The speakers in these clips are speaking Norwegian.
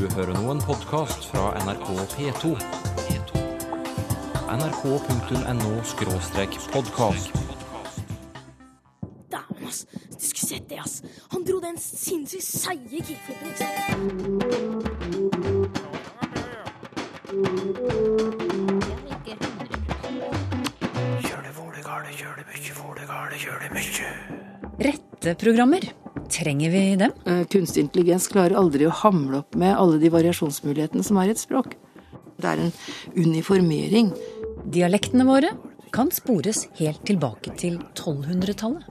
Du hører nå en podkast fra NRK P2. nrk.no-podkast. Dæven, ass. Du skulle sett det, ass. Han dro den sinnssykt seige kickflipen. ikke sant? Retteprogrammer. Trenger vi dem? Eh, Kunstig intelligens klarer aldri å hamle opp med alle de variasjonsmulighetene som er i et språk. Det er en uniformering. Dialektene våre kan spores helt tilbake til 1200-tallet.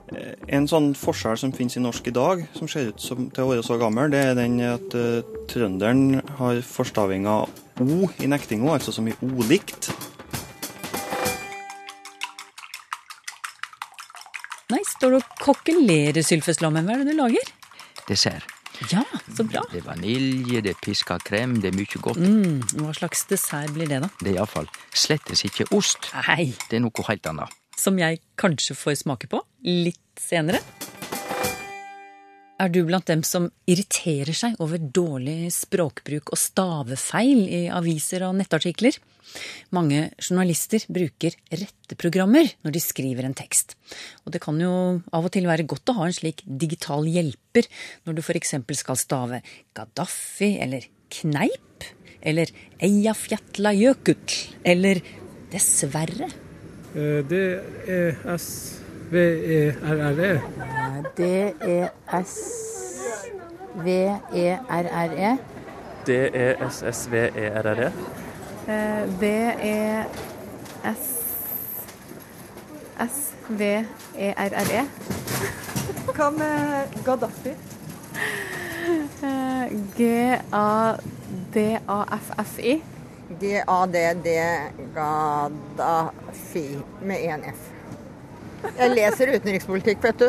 En sånn forskjell som finnes i norsk i dag, som ser ut som, til å være så gammel, det er den at uh, trønderen har forstavinga o i nektinga, altså som i olikt. Nei, står det og kokkelerer, Sylfestlommen. Hva er det du lager? Dessert. Ja, så bra. Det er vanilje, det er piska krem, det er mye godt. Mm, hva slags dessert blir det, da? Det er iallfall slettes ikke ost. Nei, Det er noe helt annet. som jeg kanskje får smake på litt senere. Er du blant dem som irriterer seg over dårlig språkbruk og stavefeil i aviser og nettartikler? Mange journalister bruker retteprogrammer når de skriver en tekst. Og det kan jo av og til være godt å ha en slik digital hjelper når du f.eks. skal stave Gaddafi eller kneip, eller Eyjafjallajökull, eller dessverre. Eh, Det er S-V-E-R-R-E. D-E-S-V-E-R-R-E. D-E-S-S-V-E-R-R-E. D-E-S-S-V-E-R-R-E. Hva med Gaddafi? G-A-D-A-F-F-I. G-A-D-D Gaddafi med én F. Jeg leser utenrikspolitikk, vet du.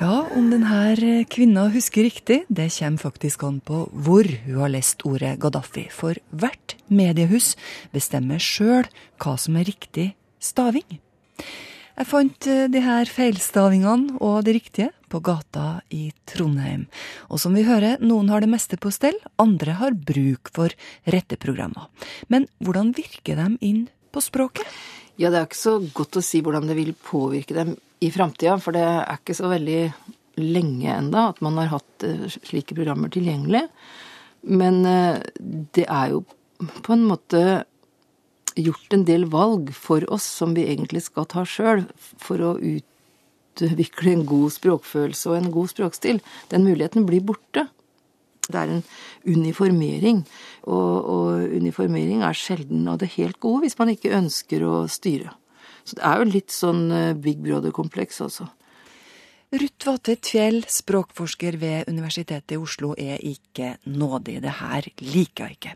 Ja, om denne kvinna husker riktig, det kommer faktisk an på hvor hun har lest ordet Gaddafi. For hvert mediehus bestemmer sjøl hva som er riktig staving. Jeg fant eh, de her feilstavingene og det riktige på gata i Trondheim. Og som vi hører, noen har det meste på stell, andre har bruk for retteprogrammer. Men hvordan virker de inn på språket? Ja, det er ikke så godt å si hvordan det vil påvirke dem i framtida, for det er ikke så veldig lenge enda at man har hatt eh, slike programmer tilgjengelig. Men eh, det er jo på en måte gjort en del valg for oss som vi egentlig skal ta sjøl, for å utvikle en god språkfølelse og en god språkstil. Den muligheten blir borte. Det er en uniformering, og, og uniformering er sjelden av det helt gode hvis man ikke ønsker å styre. Så det er jo litt sånn eh, Big Brother-kompleks, altså. Ruth Vatvedt Tfjell, språkforsker ved Universitetet i Oslo, er ikke nådig. Det her liker jeg ikke.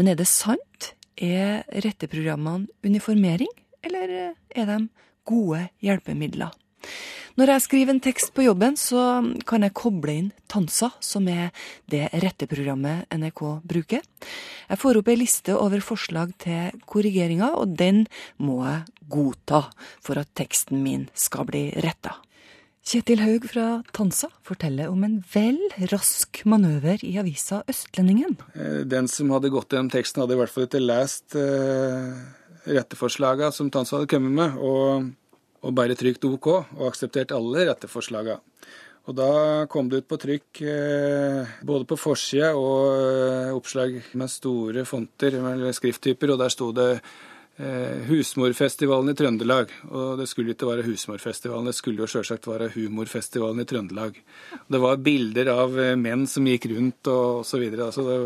Men er det sant? Er retteprogrammene uniformering, eller er de gode hjelpemidler? Når jeg skriver en tekst på jobben, så kan jeg koble inn Tansa, som er det retteprogrammet NRK bruker. Jeg får opp ei liste over forslag til korrigeringer, og den må jeg godta for at teksten min skal bli retta. Kjetil Haug fra Tansa forteller om en vel rask manøver i avisa Østlendingen. Eh, Den som hadde gått gjennom teksten, hadde i hvert fall ikke lest eh, retteforslaga som Tansa hadde kommet med, og, og bare trykt OK og akseptert alle retteforslaga. Og da kom det ut på trykk eh, både på forside og eh, oppslag med store fonter, eller skrifttyper, og der sto det eh, Husmorfestivalen i Trøndelag. Og det skulle ikke være Husmorfestivalen, det skulle jo sjølsagt være Humorfestivalen i Trøndelag. Det var bilder av menn som gikk rundt og så videre, så det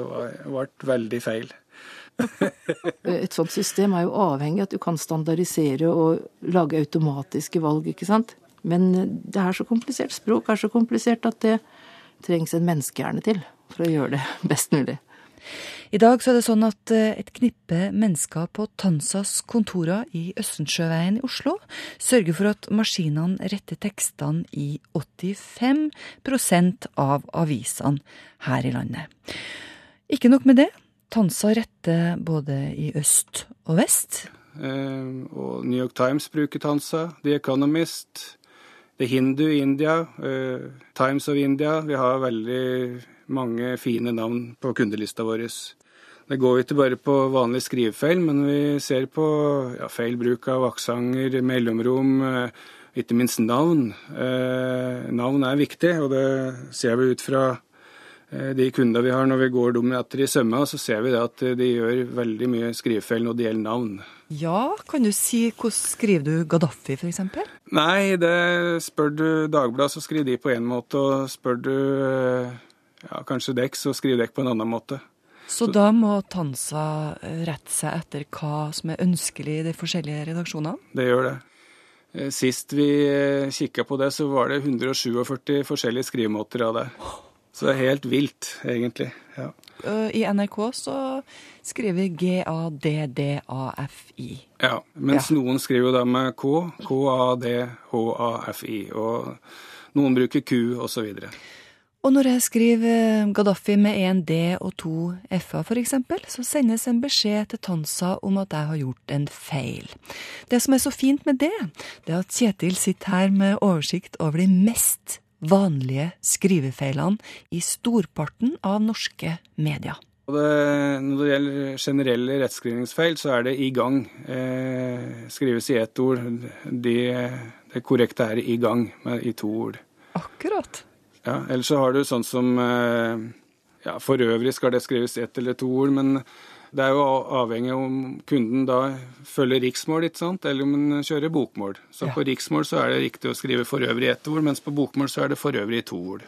ble veldig feil. Et sånt system er jo avhengig av at du kan standardisere og lage automatiske valg, ikke sant. Men det er så komplisert. Språk er så komplisert at det trengs en menneskehjerne til for å gjøre det best mulig. I dag så er det sånn at eh, et knippe mennesker på Tansas kontorer i Østensjøveien i Oslo sørger for at maskinene retter tekstene i 85% av avisene her i landet. Ikke nok med det. Tansa retter både i øst og vest. Eh, og New York Times bruker Tansa, The Economist, The Hindu India, eh, Times of India. Vi har veldig mange fine navn på kundelista vår. Det går ikke bare på vanlige skrivefeil, men vi ser på ja, feil bruk av aksenter, mellomrom, eh, ikke minst navn. Eh, navn er viktig, og det ser vi ut fra de kundene vi har når vi går dem etter i sømma, så ser vi at de gjør veldig mye skrivefeil når det gjelder navn. Ja, kan du si hvordan skriver du Gaddafi, f.eks.? Nei, det spør du Dagbladet, så skriver de på én måte, og spør du ja, kanskje dekk, så skriver dekk på en annen måte. Så da må Tansa rette seg etter hva som er ønskelig i de forskjellige redaksjonene? Det gjør det. Sist vi kikka på det, så var det 147 forskjellige skrivemåter av det. Så det er helt vilt, egentlig. Ja. I NRK så skriver G-A-D-D-A-F-I. Ja, mens ja. noen skriver da med K, K-A-D-H-A-F-I, og noen bruker Q, osv. Og når jeg skriver Gaddafi med én D og to F-er f.eks., så sendes en beskjed til Tansa om at jeg har gjort en feil. Det som er så fint med det, det er at Kjetil sitter her med oversikt over de mest vanlige skrivefeilene i storparten av norske medier. Det, når det gjelder generelle rettskrivningsfeil, så er det 'i gang'. Eh, skrives i ett ord. Det, det korrekte er 'i gang' med, i to ord. Akkurat. Ja, Eller så har du sånn som ja, For øvrig skal det skrives ett eller to ord, men det er jo avhengig om kunden da følger riksmål, ikke sant? eller om den kjører bokmål. Så ja. på riksmål så er det riktig å skrive for øvrig ett ord, mens på bokmål så er det for øvrig to ord.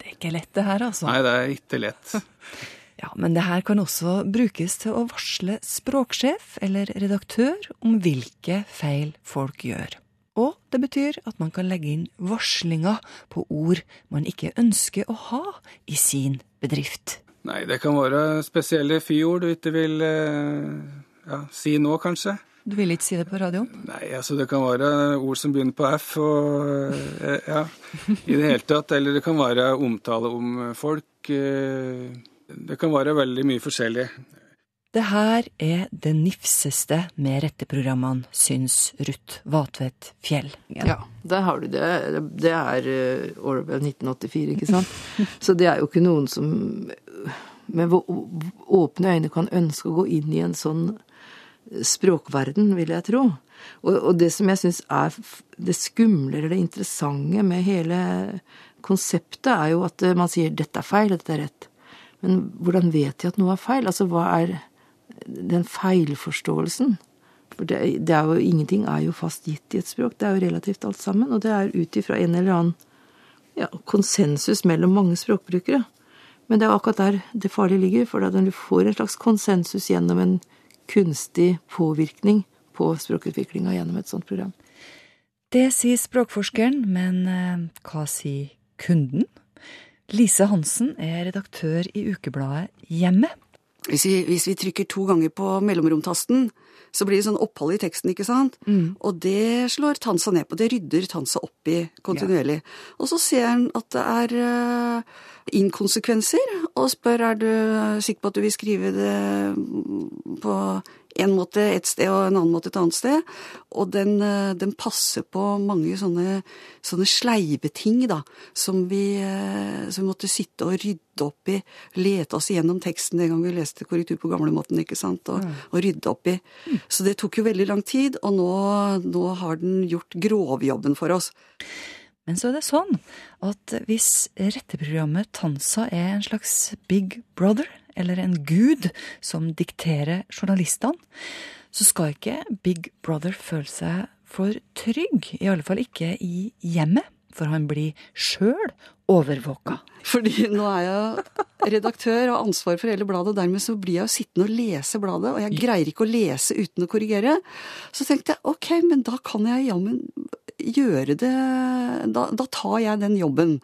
Det er ikke lett det her, altså. Nei, det er ikke lett. ja, Men det her kan også brukes til å varsle språksjef eller redaktør om hvilke feil folk gjør. Og det betyr at man kan legge inn varslinger på ord man ikke ønsker å ha i sin bedrift. Nei, det kan være spesielle fyord du ikke vil ja, si nå, kanskje. Du vil ikke si det på radioen? Nei, altså det kan være ord som begynner på F og ja, i det hele tatt. Eller det kan være omtale om folk. Det kan være veldig mye forskjellig. Det her er det nifseste med retteprogrammene, syns Ruth Vatvedt Fjell. Ja, der har du det. Det er Orwell 1984, ikke sant. Så det er jo ikke noen som med åpne øyne kan ønske å gå inn i en sånn språkverden, vil jeg tro. Og, og det som jeg syns er det skumle eller det interessante med hele konseptet, er jo at man sier 'dette er feil, dette er rett'. Men hvordan vet de at noe er feil? Altså, hva er den feilforståelsen. For det, det, er jo ingenting er jo fast gitt i et språk. Det er jo relativt alt sammen. Og det er ut ifra en eller annen ja, konsensus mellom mange språkbrukere. Men det er akkurat der det farlige ligger. For da du får en slags konsensus gjennom en kunstig påvirkning på språkutviklinga gjennom et sånt program. Det sier språkforskeren, men eh, hva sier kunden? Lise Hansen er redaktør i ukebladet Hjemmet. Hvis vi, hvis vi, trykker to ganger på mellomromtasten, så blir det sånn opphold i teksten, ikke sant? Mm. Og det slår Tansa ned på. Det rydder Tansa opp i kontinuerlig. Ja. Og så ser han at det er uh, inkonsekvenser, og spør er du sikker på at du vil skrive det på en måte et sted og en annen måte et annet sted. Og den, eh, den passer på mange sånne, sånne sleive ting, da, som vi, eh, som vi, måtte sitte og rydde opp i. Lete oss igjennom teksten den gang vi leste korrektur på gamlemåten, ikke sant, og, og rydde opp i. Så det tok jo veldig lang tid, og nå, nå har den gjort grovjobben for oss. Men så er det sånn at hvis retteprogrammet Tansa er en slags Big Brother, eller en gud som dikterer journalistene, så skal ikke Big Brother føle seg for trygg, i alle fall ikke i hjemmet, for han blir sjøl overvåka. Fordi nå er jeg redaktør og ansvar for hele bladet, og dermed så blir jeg jo sittende og lese bladet, og jeg greier ikke å lese uten å korrigere. Så tenkte jeg ok, men da kan jeg jammen gjøre det da, da, tar jeg den jobben.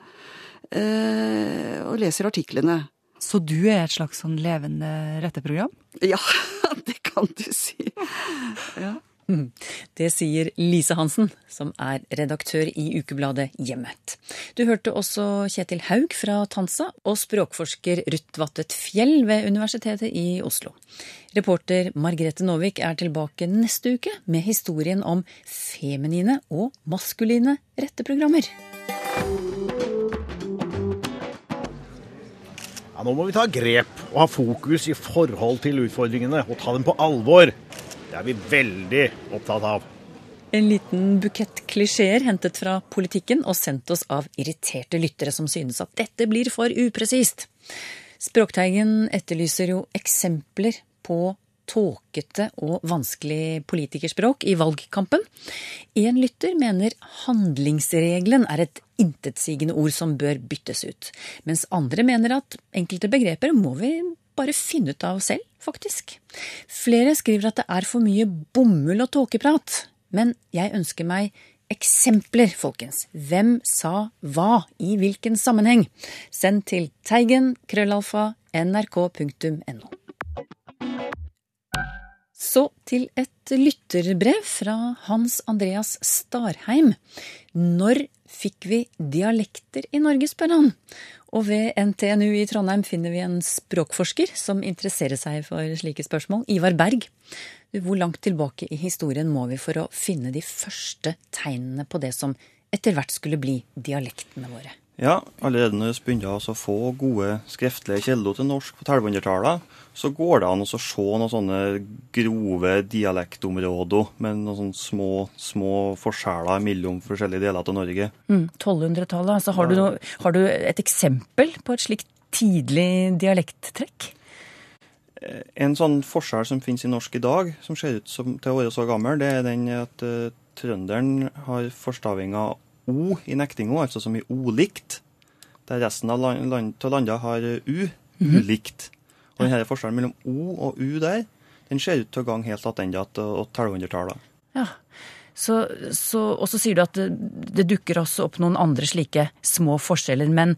Eh, og leser artiklene. Så du er et slags sånn levende retteprogram? Ja, det kan du si. Ja. Det sier Lise Hansen, som er redaktør i ukebladet Hjemmet. Du hørte også Kjetil Haug fra Tansa og språkforsker Ruth Vattet Fjell ved Universitetet i Oslo. Reporter Margrethe Nåvik er tilbake neste uke med historien om feminine og maskuline retteprogrammer. Ja, nå må vi ta grep og ha fokus i forhold til utfordringene og ta dem på alvor. Det er vi veldig opptatt av. En liten bukett klisjeer hentet fra politikken og sendt oss av irriterte lyttere som synes at dette blir for upresist. Språkteigen etterlyser jo eksempler på tåkete og vanskelig politikerspråk i valgkampen. En lytter mener handlingsregelen er et intetsigende ord som bør byttes ut, mens andre mener at enkelte begreper må vi bare finne ut av selv, faktisk. Flere skriver at det er for mye bomull og tåkeprat, men jeg ønsker meg eksempler, folkens. Hvem sa hva i hvilken sammenheng? Send til teigen krøllalfa nrk.no. Så til et lytterbrev fra Hans Andreas Starheim. Når fikk vi dialekter i Norge, spør han. Og ved NTNU i Trondheim finner vi en språkforsker som interesserer seg for slike spørsmål, Ivar Berg. Hvor langt tilbake i historien må vi for å finne de første tegnene på det som etter hvert skulle bli dialektene våre? Ja, allerede når vi begynner å få gode skriftlige kilder til norsk på 1200-tallet, så går det an å se noen sånne grove dialektområder med noen sånne små, små forskjeller mellom forskjellige deler av Norge. Mm, 1200-tallet. Altså, har, du har du et eksempel på et slikt tidlig dialekttrekk? En sånn forskjell som finnes i norsk i dag, som ser ut som, til å være så gammel, det er den at uh, trønderen har forstavinga O i nektinga, altså som i olikt. Der resten av land, land, landa har U, Mhm. ulikt. Og denne forskjellen mellom O og U der, den ser ut til å gange helt tilbake til 1200-tallet. Ja. Så, så, og så sier du at det, det dukker også opp noen andre slike små forskjeller. Men,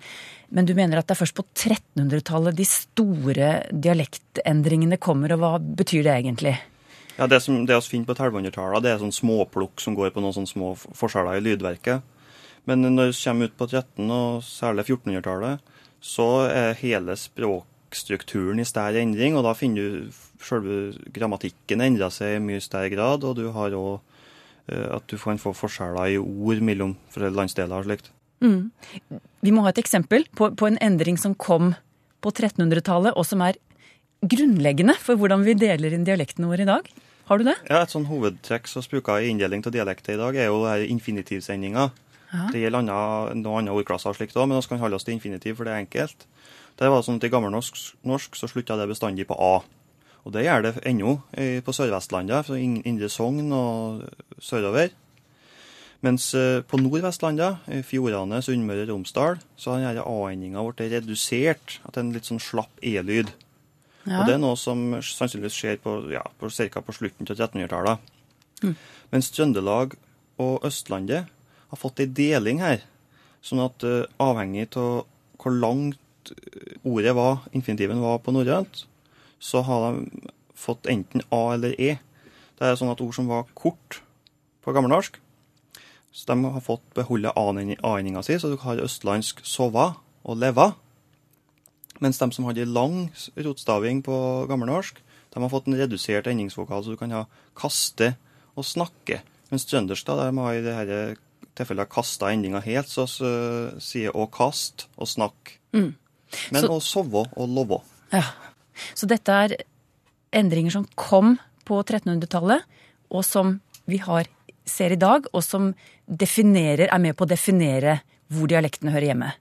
men du mener at det er først på 1300-tallet de store dialektendringene kommer. Og hva betyr det egentlig? Ja, Det som det vi finner på 1200-tallet, det er sånn småplukk som går på noen sånne små forskjeller i lydverket. Men når vi kommer ut på 1300- og særlig 1400-tallet, så er hele språkstrukturen i stær endring. Og da finner du selve grammatikken endrer seg i mye større grad. Og du har òg at du kan få forskjeller i ord mellom landsdeler og slikt. Mm. Vi må ha et eksempel på, på en endring som kom på 1300-tallet, og som er grunnleggende for hvordan vi deler inn dialektene våre i dag. Har du det? Ja, Et sånn hovedtrekk som bruker i inndeling av dialekter i dag, er jo infinitivsendinga. Ja. Det gjelder andre, noen andre ordklasser slik da, men vi kan holde oss til infinitiv, for det er enkelt. Det var sånn at I gammelnorsk norsk så slutta det bestandig på A. Og det gjør det ennå på Sør-Vestlandet, Indre Sogn og sørover. Mens på Nord-Vestlandet, i Fjordane, Sunnmøre og Romsdal, så har denne A-endinga blitt redusert. At det er en litt sånn slapp E-lyd. Ja. Og det er noe som sannsynligvis skjer på, ja, på, ca. på slutten av 1300-tallet. Mm. Mens Trøndelag og Østlandet har fått ei deling her. Sånn at uh, avhengig av hvor langt ordet var, infinitiven var på norrønt, så har de fått enten A eller E. Det er sånn at ord som var kort på gammelnorsk, så de har fått beholde A-endinga si, så du har østlandsk sova og leva. Mens de som hadde lang rotstaving på gammelnorsk, de har fått en redusert endingsvokal, så du kan ha kaste og snakke. Mens trøndersk da, de har i dette har kasta endinga helt, så, så sier å kaste og snakk. Mm. Men Så- å sove og love. Ja. Så dette er endringer som kom på 1300-tallet, og som vi har, ser i dag, og som definerer, er med på å definere hvor dialektene hører hjemme.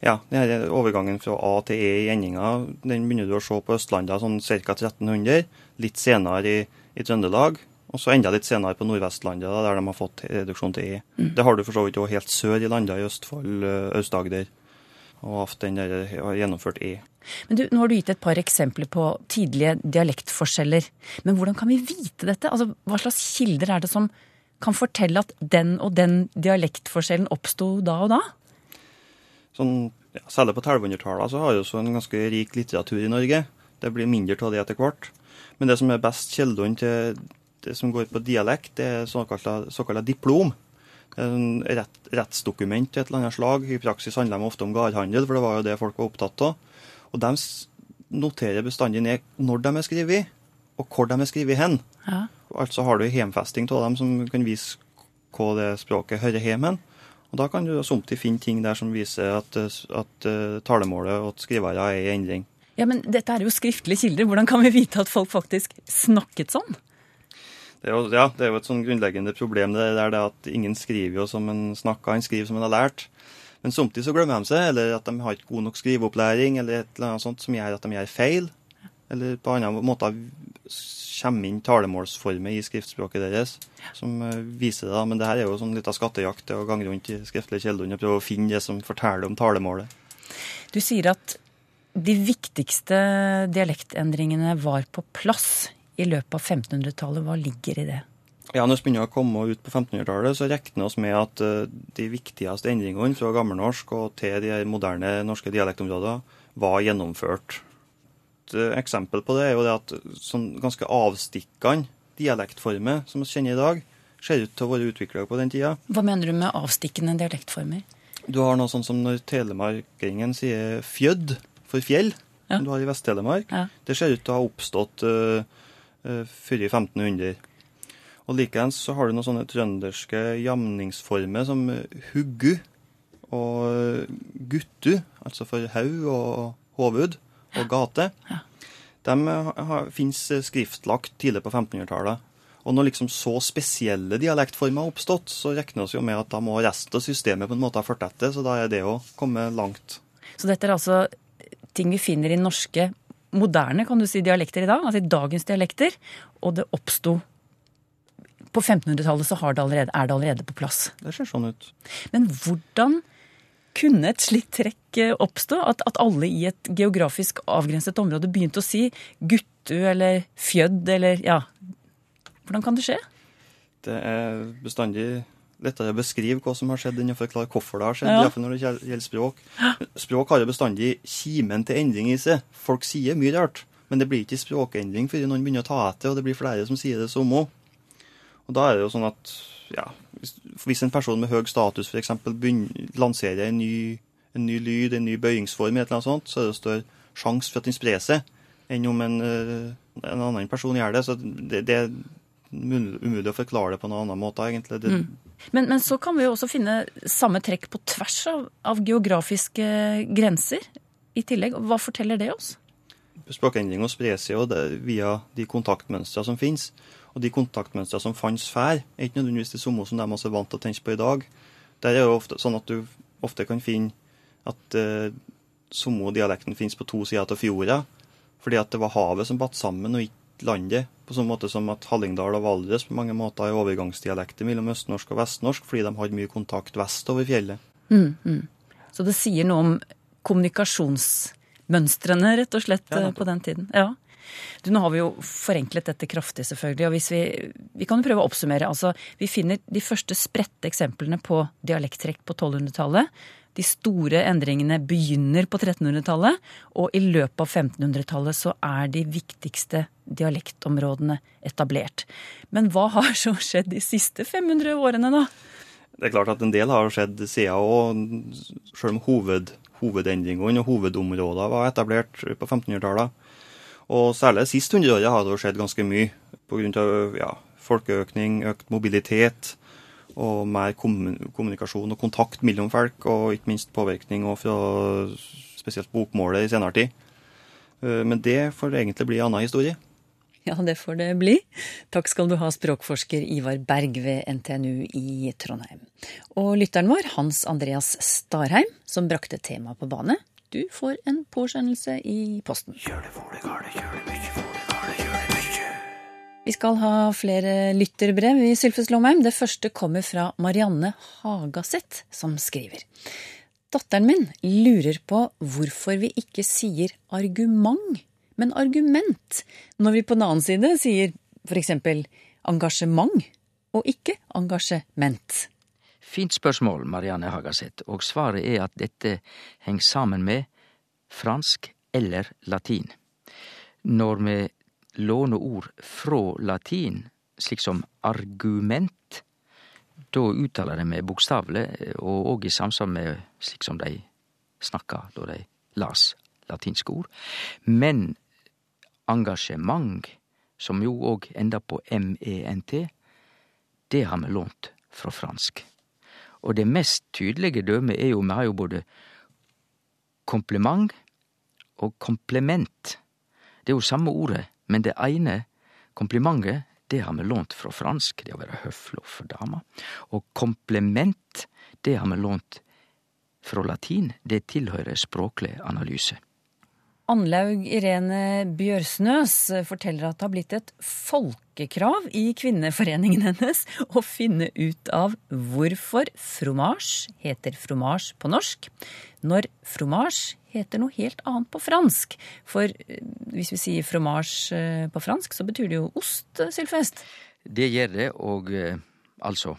Ja, denne overgangen fra A til E i endinga den begynner du å se på Østlandet sånn ca. 1300. Litt senere i, i Trøndelag, og så enda litt senere på Nordvestlandet, da, der de har fått reduksjon til E. Mm. Det har du for så vidt òg helt sør i landet i Østfold, Aust-Agder, og haft den der, har gjennomført E. Men du, Nå har du gitt et par eksempler på tidlige dialektforskjeller. Men hvordan kan vi vite dette? Altså, Hva slags kilder er det som kan fortelle at den og den dialektforskjellen oppsto da og da? Sånn, ja, særlig på 1100-tallet så har vi også en ganske rik litteratur i Norge. Det blir mindre av det etter hvert. Men det som er best kildene til det som går på dialekt, det er såkalt, diplom. En rett, rettsdokument til et eller annet slag. I praksis handler de ofte om gardhandel, for det var jo det folk var opptatt av. Og de noterer bestandig ned når de er skrevet, og hvor de er skrevet hen. Ja. Altså har du hjemfesting av dem som kan vise hva det språket hører hjemme hen. Og da kan du somtid finne ting der som viser at, at talemålet og skrivere er i endring. Ja, Men dette er jo skriftlige kilder. Hvordan kan vi vite at folk faktisk snakket sånn? Det er, jo, ja, det er jo et sånn grunnleggende problem det der det at ingen skriver jo som en snakker, en skriver som en har lært. Men samtidig så glemmer de seg, eller at de har ikke god nok skriveopplæring, eller et eller annet sånt som gjør at de gjør feil. Eller på andre måter kommer inn talemålsformer i skriftspråket deres som eh, viser det. Men det her er jo sånn litt av skattejakt det å gange rundt i skriftlige kilder og prøve å finne det som forteller om talemålet. Du sier at de viktigste dialektendringene var på plass i løpet av 1500-tallet. Hva ligger i det? Ja, Når vi begynner å komme ut på 1500-tallet, så regner vi med at uh, de viktigste endringene fra gammelnorsk og til de moderne norske dialektområdene var gjennomført. Et uh, eksempel på det er jo det at sånn ganske avstikkende dialektformer som vi kjenner i dag, ser ut til å være utvikla på den tida. Hva mener du med avstikkende dialektformer? Du har noe sånn som når telemarkingen sier fjødd for fjell, ja. som du har i Vest-Telemark. Ja. Det ser ut til å ha oppstått uh, før i 1500. Og Likeens så har du noen sånne trønderske jamningsformer som huggu og guttu, altså for haug og hovud og gate. De finnes skriftlagt tidlig på 1500-tallet. Og når liksom så spesielle dialektformer har oppstått, så regner vi jo med at da må resten av systemet på en måte ha ført etter, så da er det å komme langt. Så dette er altså ting vi finner i norske moderne kan du si, dialekter i dag, altså i dagens dialekter, og det oppsto på 1500-tallet så det allerede, er det allerede på plass. Det ser sånn ut. Men hvordan kunne et slikt trekk eh, oppstå? At, at, alle i et geografisk avgrenset område begynte å si guttu eller fjødd eller ja. Hvordan kan det skje? Det er bestandig lettere å beskrive hva som har skjedd, enn å forklare hvorfor det har skjedd. Ja. Iallfall når det gjelder språk. Språk har jo bestandig kimen til endring i seg. Folk sier mye rart, men det blir ikke språkendring før noen begynner å ta etter, og det blir flere som sier det samme. Og da er det jo sånn at ja, hvis en person med høy status f.eks. lanserer en ny, en ny, lyd, en ny bøyingsform, et eller annet sånt, så er det større sjanse for at den sprer seg enn om en, eh, en, annen person gjør det. Så det, det umulig å forklare det på noen annen måte, egentlig. Det, mm. men, men, så kan vi jo også finne samme trekk på tvers av, av geografiske grenser i tillegg. Hva forteller det oss? Språkendringa sprer seg jo via de kontaktmønstre som finnes. Og de kontaktmønstre som fantes før, er ikke nødvendigvis de samme som de er vant til å tenke på i dag. Der er det ofte sånn at du ofte kan finne at uh, samme dialekten finnes på to sider av fjorda, fordi at det var havet som batt sammen, og ikke landet. På sånn måte som at Hallingdal og Valdres på mange måter er overgangsdialekter mellom østnorsk og vestnorsk, fordi de hadde mye kontakt vest over fjellet. Mm, mm. Så det sier noe om kommunikasjonsmønstrene, rett og slett, ja, på den tiden. Ja. Du, nå har vi jo forenklet dette kraftig, selvfølgelig. og hvis Vi vi kan jo prøve å oppsummere. altså Vi finner de første spredte eksemplene på dialekttrekk på 1200-tallet. De store endringene begynner på 1300-tallet, og i løpet av 1500-tallet så er de viktigste dialektområdene etablert. Men hva har så skjedd de siste 500 årene, da? Det er klart at en del har skjedd siden òg, sjøl om hoved, hovedendringene og hovedområdene var etablert på 1500-tallet. Og særlig det siste hundreåret har det skjedd ganske mye pga. Ja, folkeøkning, økt mobilitet og mer kommunikasjon og kontakt mellom folk, og ikke minst påvirkning fra spesielt bokmålet i senere tid. Eh, men det får egentlig bli en annen historie. Ja, det får det bli. Takk skal du ha, språkforsker Ivar Berg ved NTNU i Trondheim. Og lytteren vår, Hans Andreas Starheim, som brakte temaet på bane, du får en påskjønnelse i posten. Vi skal ha flere lytterbrev i Sylfes Lomheim. Det første kommer fra Marianne Hagaseth, som skriver. Datteren min lurer på hvorfor vi ikke sier argument, men argument, når vi på den annen side sier f.eks. engasjement og ikke engasjement. Fint spørsmål, Marianne Hagaseth, og svaret er at dette henger sammen med fransk eller latin. Når vi låner ord fra latin, slik som argument, da uttaler de med bokstavelig, og òg i samsvar med slik som de snakka da de las latinske ord. Men engasjement, som jo òg ender på ment, det har vi lånt fra fransk. Og det mest tydelige dømet er jo, vi har jo både kompliment og komplement. Det er jo samme ordet, men det ene, komplimentet, det har vi lånt fra fransk, det å være høflig for dama. Og komplement, det har vi lånt fra latin, det tilhører språklig analyse. Annlaug Irene Bjørsnøs forteller at det har blitt et folkekrav i kvinneforeningen hennes å finne ut av hvorfor fromage heter fromage på norsk, når fromage heter noe helt annet på fransk. For eh, hvis vi sier fromage eh, på fransk, så betyr det jo ost, eh, Sylfest? Det gjør det, og altså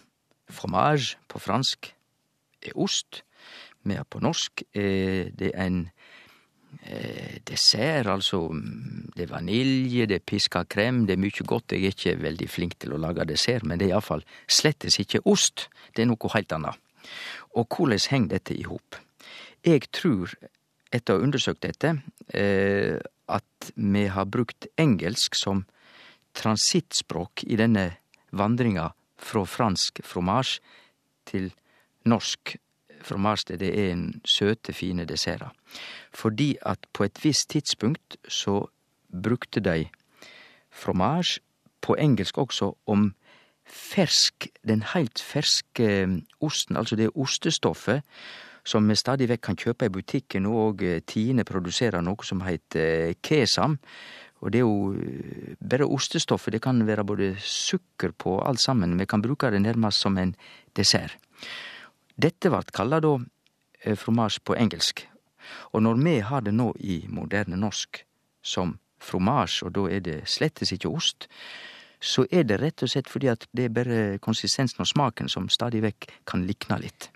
fromage på fransk er ost, mer på norsk er det en dessert, altså mm, det er vanilje, det er piska krem, det er mykje godt. Jeg er ikke veldig flink til å lage dessert, men det er iallfall slettes ikke ost. Det er noe heilt anna. Og hvordan henger dette i hop? Jeg tror, etter å ha undersøkt dette, eh, at vi har brukt engelsk som transittspråk i denne vandringa fra fransk fromage til norsk fromage. Det er en søte, fine desserter fordi at på et visst tidspunkt så brukte de fromage, på engelsk også, om fersk, den heilt ferske um, osten, altså det ostestoffet som vi stadig vekk kan kjøpe i butikken, og uh, Tine produserer noe som heter uh, kesam. Og det er jo bare ostestoffet, det kan være både sukker på alt sammen. Vi kan bruke det nærmest som en dessert. Dette vart kalla da fromage på engelsk, og når vi har det nå i moderne norsk som fromage, og da er det slettes ikke ost, så er det rett og slett fordi at det er bare konsistensen og smaken som stadig vekk kan likne litt.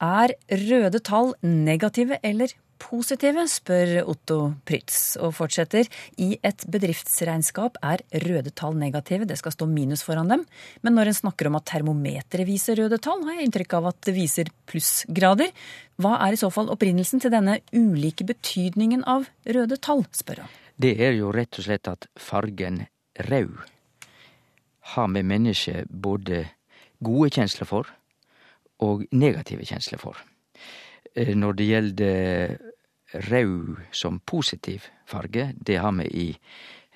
Er røde tall negative eller positive, spør Otto Prytz, og fortsetter. I et bedriftsregnskap er røde tall negative, det skal stå minus foran dem. Men når en snakker om at termometeret viser røde tall, har jeg inntrykk av at det viser plussgrader. Hva er i så fall opprinnelsen til denne ulike betydningen av røde tall, spør han. Det er jo rett og slett at fargen rød har med mennesker både gode kjensler for og negative kjensler for. Eh, når det gjelder rød som positiv farge, det har vi i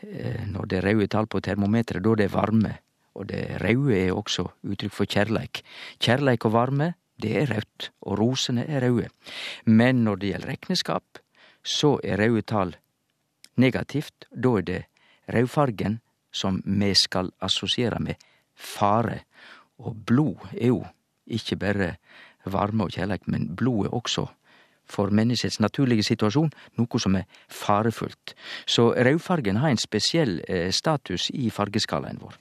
eh, Når det er røde tall på termometeret, da er det varme. Og det røde er også uttrykk for kjærleik. Kjærleik og varme, det er rødt, og rosene er røde. Men når det gjelder rekneskap, så er røde tall negativt. Da er det rødfargen som vi skal assosiere med fare. Og blod er jo ikke bare varme og kjærleik, men blod er også for menneskets naturlige situasjon, noe som er farefullt. Så rødfargen har en spesiell eh, status i fargeskalaen vår.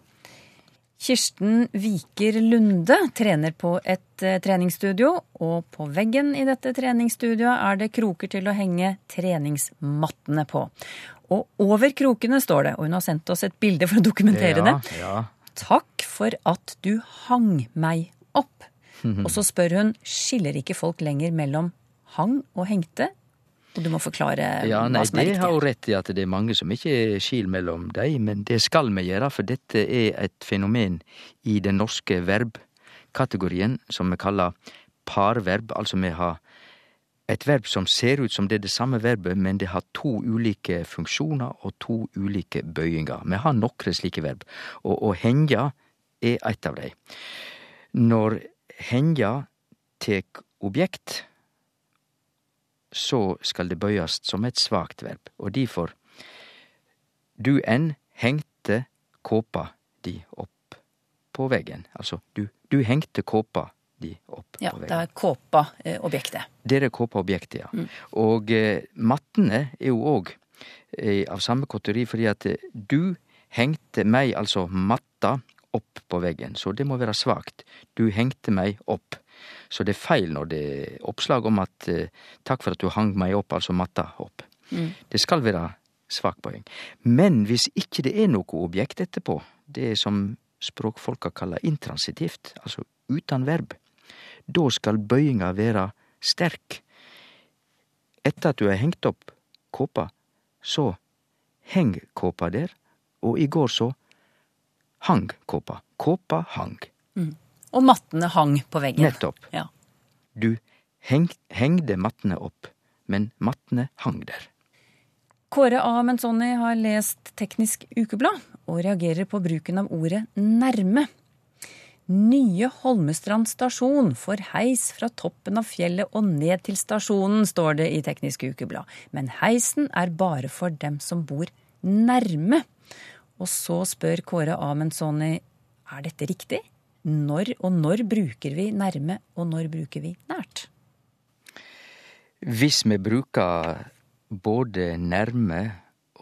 Kirsten Viker Lunde trener på et eh, treningsstudio, og på veggen i dette treningsstudioet er det kroker til å henge treningsmattene på. Og over krokene står det, og hun har sendt oss et bilde for å dokumentere ja, det. Ja. Takk for at du hang meg opp. Og så spør hun skiller ikke folk lenger mellom hang og hengte? Og du må forklare ja, nei, hva som er riktig. Det har hun rett i at det er mange som ikke skil mellom dem, men det skal vi gjøre, for dette er et fenomen i den norske verbkategorien som vi kaller parverb. Altså vi har et verb som ser ut som det er det samme verbet, men det har to ulike funksjoner og to ulike bøyinger. Vi har nokre slike verb, og å hengja er et av dem. Når hengja tek objekt, så skal det bøyast som et svakt verb, og difor Du enn hengte kåpa di opp på veggen. Altså, du, du hengte kåpa di opp ja, på veggen. Ja, det er kåpa-objektet. Det er kåpa-objektet, ja. Mm. Og eh, mattene er jo òg eh, av samme kategori, fordi at eh, du hengte meg, altså matta, opp på veggen. Så det må være svakt. Du hengte meg opp. Så det er feil når det er oppslag om at eh, takk for at du hang meg opp, altså matta opp. Mm. Det skal være svak poeng. Men hvis ikke det er noe objekt etterpå, det er som språkfolka kaller intransitivt, altså utan verb. Da skal bøyinga være sterk. Etter at du har hengt opp kåpa, så heng kåpa der, og i går så hang kåpa. Kåpa hang. Mm. Og mattene hang på veggen. Nettopp. Ja. Du heng, hengde mattene opp, men mattene hang der. Kåre A. Menzoni har lest Teknisk Ukeblad og reagerer på bruken av ordet nærme. Nye Holmestrand stasjon får heis fra toppen av fjellet og ned til stasjonen, står det i Teknisk Ukeblad. Men heisen er bare for dem som bor nærme. Og så spør Kåre Amundsoni, er dette riktig? Når og når bruker vi nærme, og når bruker vi nært? Hvis vi bruker både nærme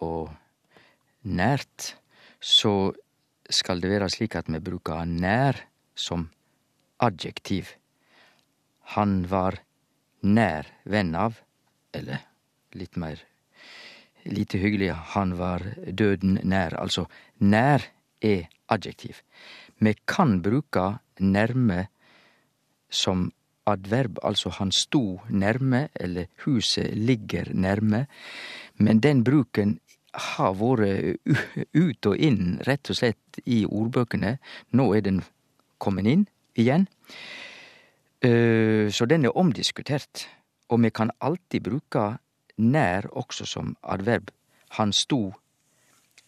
og nært, så skal det være slik at vi bruker nær som adjektiv. Han var nær venn av, eller litt mer lite hyggelig, han var døden nær. Altså, nær er adjektiv. Vi kan bruke nærme som adverb, altså han sto nærme, eller huset ligger nærme, men den bruken har vært ut og inn, rett og slett, i ordbøkene. Nå er den kommet inn igjen. Så den er omdiskutert, og vi kan alltid bruke nær også som adverb. Han sto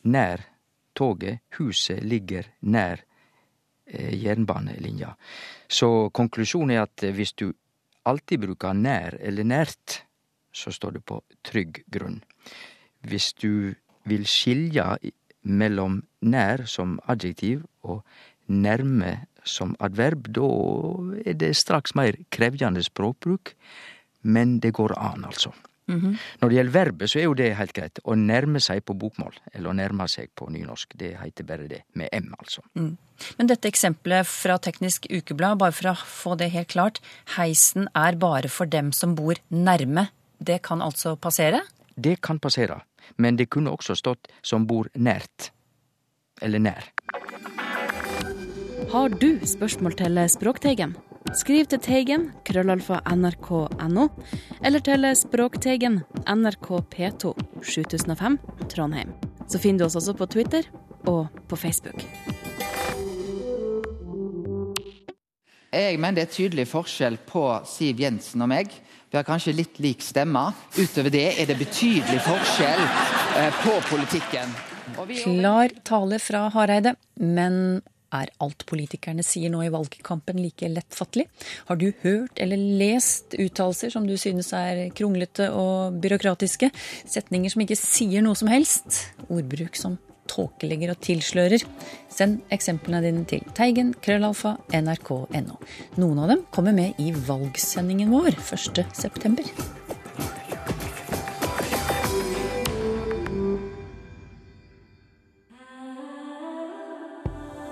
nær toget, huset ligger nær jernbanelinja. Så konklusjonen er at hvis du alltid bruker nær eller nært, så står det på trygg grunn. Hvis du vil skilje mellom nær som adjektiv og nærme som adverb, da er det straks mer krevjande språkbruk, men det går an, altså. Mm -hmm. Når det gjelder verbet, så er jo det helt greit. Å nærme seg på bokmål, eller å nærme seg på nynorsk, det heter bare det. Med M, altså. Mm. Men dette eksempelet fra Teknisk Ukeblad, bare for å få det helt klart. Heisen er bare for dem som bor nærme. Det kan altså passere? Det kan passere. Men det kunne også stått som bor nært. Eller nær. Har du spørsmål til Språkteigen? Skriv til Teigen, krøllalfa nrk.no, eller til Språkteigen, NRK P2, 7005, Trondheim. Så finner du oss også på Twitter og på Facebook. Jeg mener det er tydelig forskjell på Siv Jensen og meg. Vi har kanskje litt lik stemme. Utover det er det betydelig forskjell på politikken. Klar tale fra Hareide, men er alt politikerne sier nå i valgkampen like lettfattelig? Har du hørt eller lest uttalelser som du synes er kronglete og byråkratiske? Setninger som ikke sier noe som helst? Ordbruk som tåkelegger og tilslører? Send eksemplene dine til Teigen, krøllalfa, nrk.no. Noen av dem kommer med i valgsendingen vår 1.9.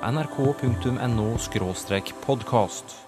nrk.no podkast.